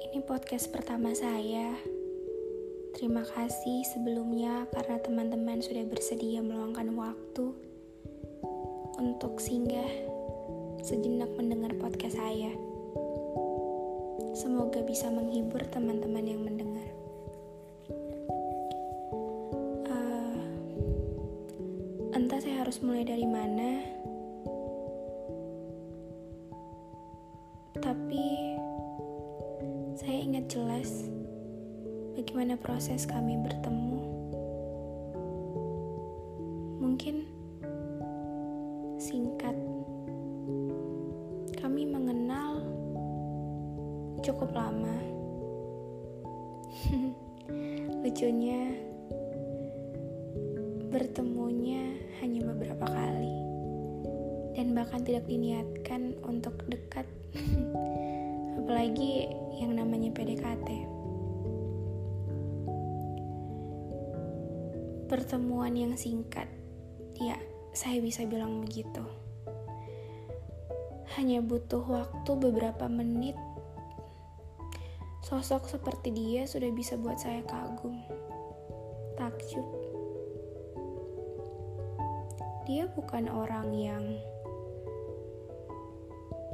ini podcast pertama saya. Terima kasih sebelumnya karena teman-teman sudah bersedia meluangkan waktu untuk singgah sejenak mendengar podcast saya. Semoga bisa menghibur teman-teman yang mendengar. Eh, entah saya harus mulai dari mana, bagaimana proses kami bertemu. Mungkin singkat, kami mengenal cukup lama. Lucunya, bertemunya hanya beberapa kali, dan bahkan tidak diniatkan untuk dekat, apalagi yang namanya PDKT. Pertemuan yang singkat, ya, saya bisa bilang begitu. Hanya butuh waktu beberapa menit. Sosok seperti dia sudah bisa buat saya kagum, takjub. Dia bukan orang yang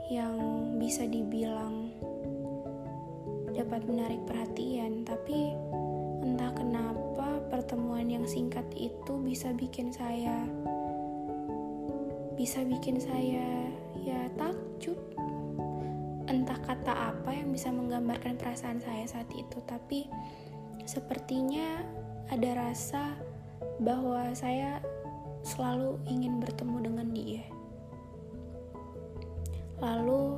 yang bisa dibilang dapat menarik perhatian, tapi entah kenapa pertemuan yang singkat itu bisa bikin saya bisa bikin saya ya takjub. Entah kata apa yang bisa menggambarkan perasaan saya saat itu tapi sepertinya ada rasa bahwa saya selalu ingin bertemu dengan dia. Lalu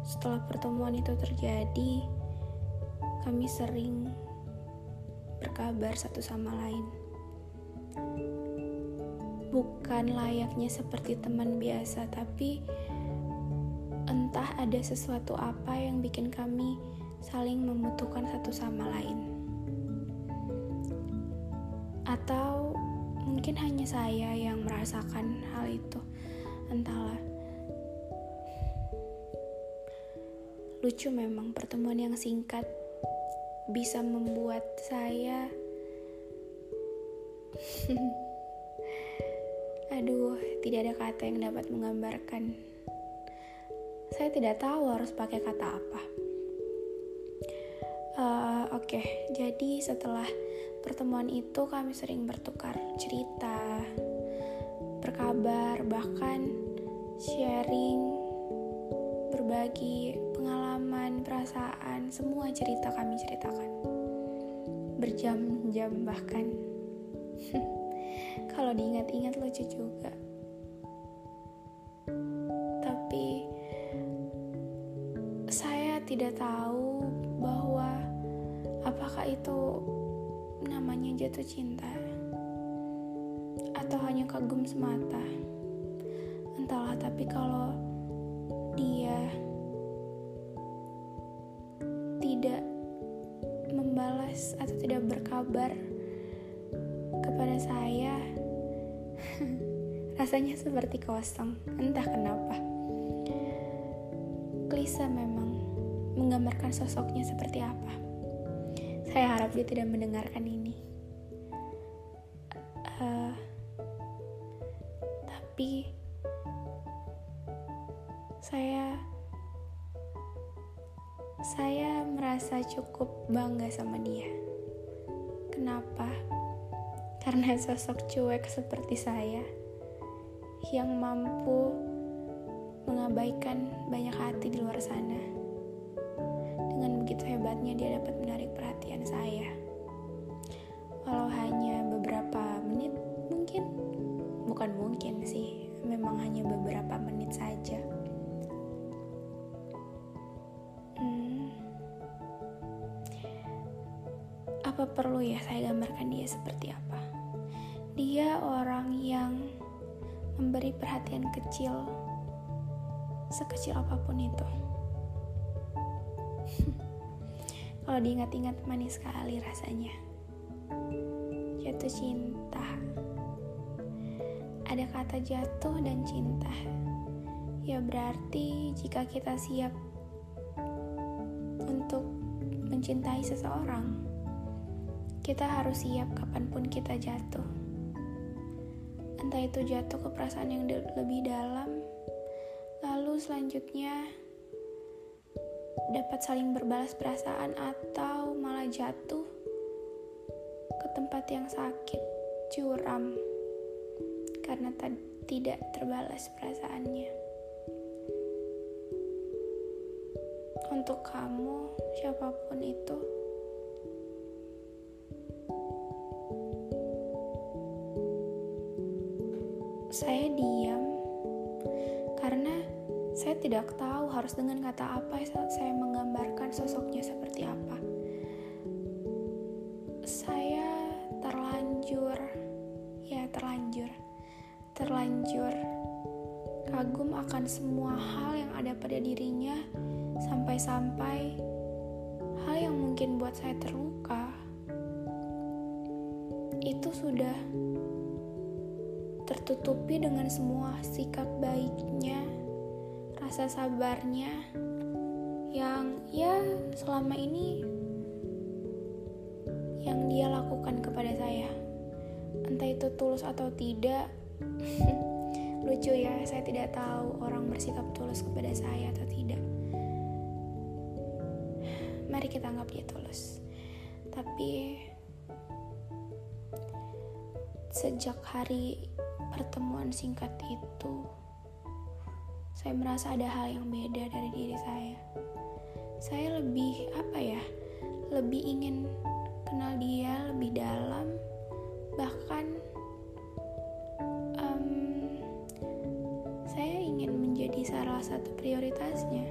setelah pertemuan itu terjadi kami sering berkabar satu sama lain. Bukan layaknya seperti teman biasa, tapi entah ada sesuatu apa yang bikin kami saling membutuhkan satu sama lain. Atau mungkin hanya saya yang merasakan hal itu, entahlah. Lucu memang pertemuan yang singkat bisa membuat saya aduh tidak ada kata yang dapat menggambarkan. Saya tidak tahu harus pakai kata apa. Uh, oke. Okay, jadi setelah pertemuan itu kami sering bertukar cerita berkabar bahkan sharing berbagi perasaan, semua cerita kami ceritakan. Berjam-jam bahkan. Kalau diingat-ingat lucu juga. Tapi saya tidak tahu bahwa apakah itu namanya jatuh cinta atau hanya kagum semata. Entahlah, tapi kalau dia tidak membalas atau tidak berkabar kepada saya, rasanya seperti kosong, entah kenapa. Klise memang menggambarkan sosoknya seperti apa. Saya harap dia tidak mendengarkan ini. Uh, tapi saya saya merasa cukup bangga sama dia. Kenapa? Karena sosok cuek seperti saya yang mampu mengabaikan banyak hati di luar sana Dengan begitu hebatnya dia dapat menarik perhatian saya. Walau hanya beberapa menit, mungkin bukan mungkin sih, memang hanya beberapa menit saja. Apa perlu ya saya gambarkan dia seperti apa? Dia orang yang memberi perhatian kecil, sekecil apa pun itu. Kalau diingat-ingat manis sekali rasanya. Jatuh cinta. Ada kata jatuh dan cinta. Ya berarti jika kita siap untuk mencintai seseorang, kita harus siap kapan pun kita jatuh. Entah itu jatuh ke perasaan yang lebih dalam, lalu selanjutnya dapat saling berbalas perasaan atau malah jatuh ke tempat yang sakit, curam, karena tidak terbalas perasaannya. Untuk kamu, siapa pun itu, saya diam karena saya tidak tahu harus dengan kata apa saat saya menggambarkan sosoknya seperti apa. Saya terlanjur, ya terlanjur, terlanjur kagum akan semua hal yang ada pada dirinya sampai-sampai hal yang mungkin buat saya terluka itu sudah tertutupi dengan semua sikap baiknya rasa sabarnya yang ya selama ini yang dia lakukan kepada saya. Entah itu tulus atau tidak lucu ya saya tidak tahu orang bersikap tulus kepada saya atau tidak. Mari kita anggap dia tulus. Tapi sejak hari pertemuan singkat itu saya merasa ada hal yang beda dari diri saya. Saya lebih apa ya? Lebih ingin kenal dia lebih dalam, bahkan um, saya ingin menjadi salah satu prioritasnya.